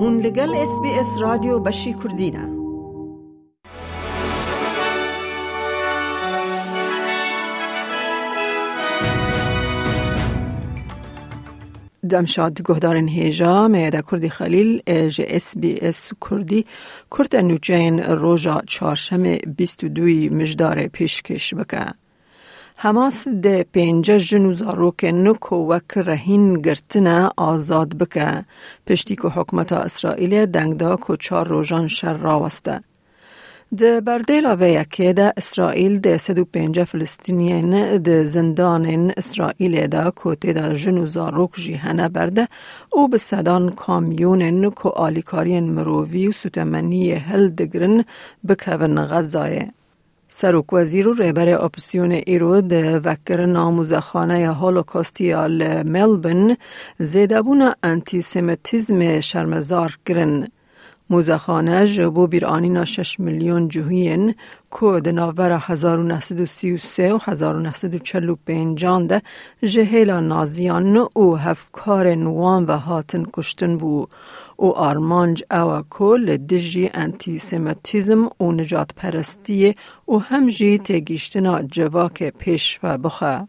هون لگل اس بی اس رادیو بشی کردینه دمشاد گهدارن هیجا میده کردی خلیل اج اس بی اس کردی کرد نوچین روژا چارشم بیست و دوی مجدار پیشکش بکه. حماس ده پینجا جنو زاروک وک رهین گرتنه آزاد بکه پشتی که حکمت اسرائیل دنگدا که چار روژان شر راوسته. ده بردیلا و یکی ده اسرائیل سدو پینجا فلسطینین ده زندان اسرائیل ده کوتی ده جنو زاروک برده او به صدان کامیون که آلیکارین مرووی و سوتمنی هل دگرن بکون غزایه. سروک وزیر و ریبر اپسیون ایرو ده وکر ناموزخانه هولوکاستی آل ملبن زیدبون انتیسیمتیزم شرمزار گرن. موزخانه جبو بیرانینا 6 میلیون جوهین که دناور 1933 و 1945 ده جهیلا نازیان او هفکار نوان و هاتن کشتن بو او آرمانج او کل دجی انتیسیمتیزم و نجات پرستی و همجی تگیشتنا جواک پیش و بخه.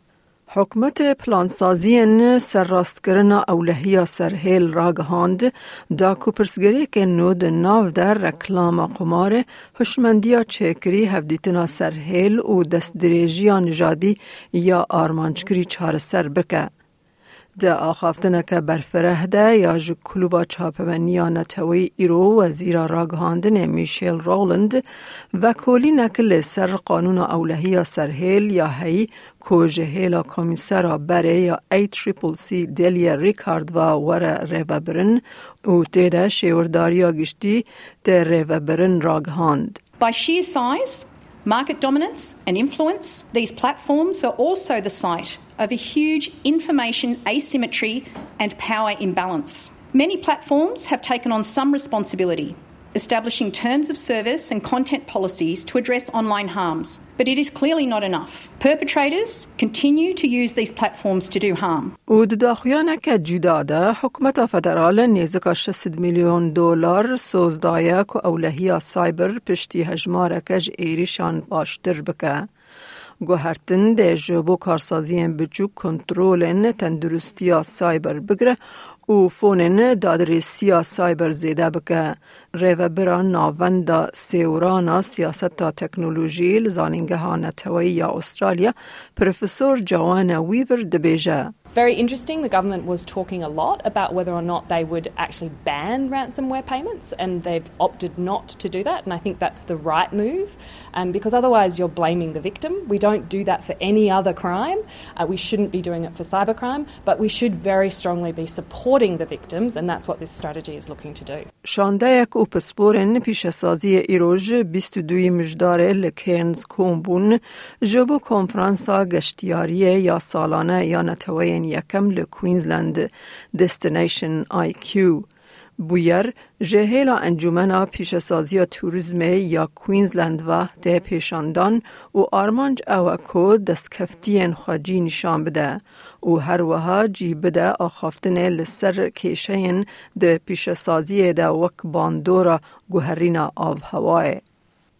حکمت پلانسازی سرراستگرنا اولهیا سرهیل راگهاند دا کوپرسگری که نود ناو در رکلام قمار هشمندیا چکری هفدیتنا سرهیل و دست دریجیا نجادی یا آرمانچکری چار سر بکه. ده آخافتنه که برفره ده یا جو کلوبا چاپمنیا نتوی ایرو وزیر راگهاندن میشیل رولند و کلی نکل سر قانون اولهی سرهیل یا هی کوژه هیلا کمیسر بره یا ای تریپل سی دلیا ریکارد و ور ریوبرن و تیده شیورداریا گشتی ده ریوبرن راگهاند. By sheer size, market dominance and influence, these platforms are also the site of a huge information asymmetry and power imbalance. Many platforms have taken on some responsibility, establishing terms of service and content policies to address online harms. But it is clearly not enough. Perpetrators continue to use these platforms to do harm. او داخویانه که جدا ده حکومت فدرال نیزکا 600 میلیون دلار سوزدایه که اولهی سایبر پشتی هجماره کج ایریشان باشتر بکه. گوهرتن ده جبو کارسازی بچو کنترول تندرستی سایبر بگره و فونن دادرسی سایبر زیده بکه ریو برا ناوند سیورانا سیاست تکنولوژی لزانینگه ها نتوی یا استرالیا پروفسور جوان ویور دبیجه It's very interesting. The government was talking a lot about whether or not they would actually ban ransomware payments, and they've opted not to do that. And I think that's the right move um, because otherwise you're blaming the victim. We don't do that for any other crime. Uh, we shouldn't be doing it for cybercrime, but we should very strongly be supporting the victims, and that's what this strategy is looking to do. شاندهک او پسپورن پیش سازی ایروژ 22 مجداره لکرنز کومبون جبو کنفرانسا گشتیاریه یا سالانه یا نتوین یکم لکوینزلند دستینیشن آی کیو. بویر جهیلا انجمنا پیش سازی توریزم یا کوینزلند و ده پیشاندان و آرمانج اوکو دستکفتین خواجی نشان بده و هر وها جی بده آخافتن لسر کیشین ده پیش سازی ده وک باندورا گوهرینا آف هوای.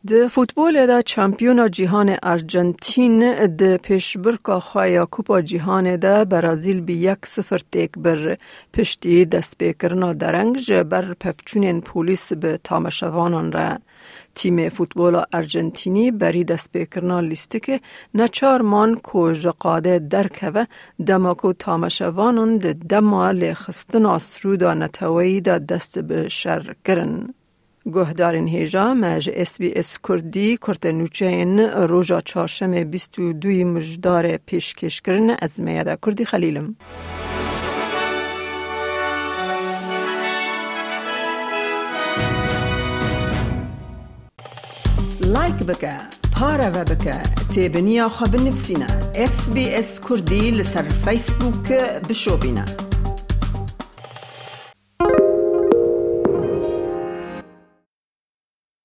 د فوتبال دا چمپیون جهان ارجنتین د پیشبرکا خوایا کوپا جهان دا برازیل بی یک سفر تیک بر پشتی دست بیکرنا درنگ بر پفچونین پولیس به تامشوانان را تیم فوتبال ارجنتینی بری دست بیکرنا لیستک نچار مان کوژ قاده درکوه دماکو تامشوانان د دما لخستنا سرودا نتوی دا دست به شر کرن. گهدارین هیجا مج اس بی اس کردی کرد نوچین روژا چارشم بیست و دوی مجدار پیشکش کرن از میاده کردی خلیلم. لایک بکه پارە بە بکە تێبنییا خە بنفسینە SسBS کوردی لەسەر فیسبووک بشۆبینە.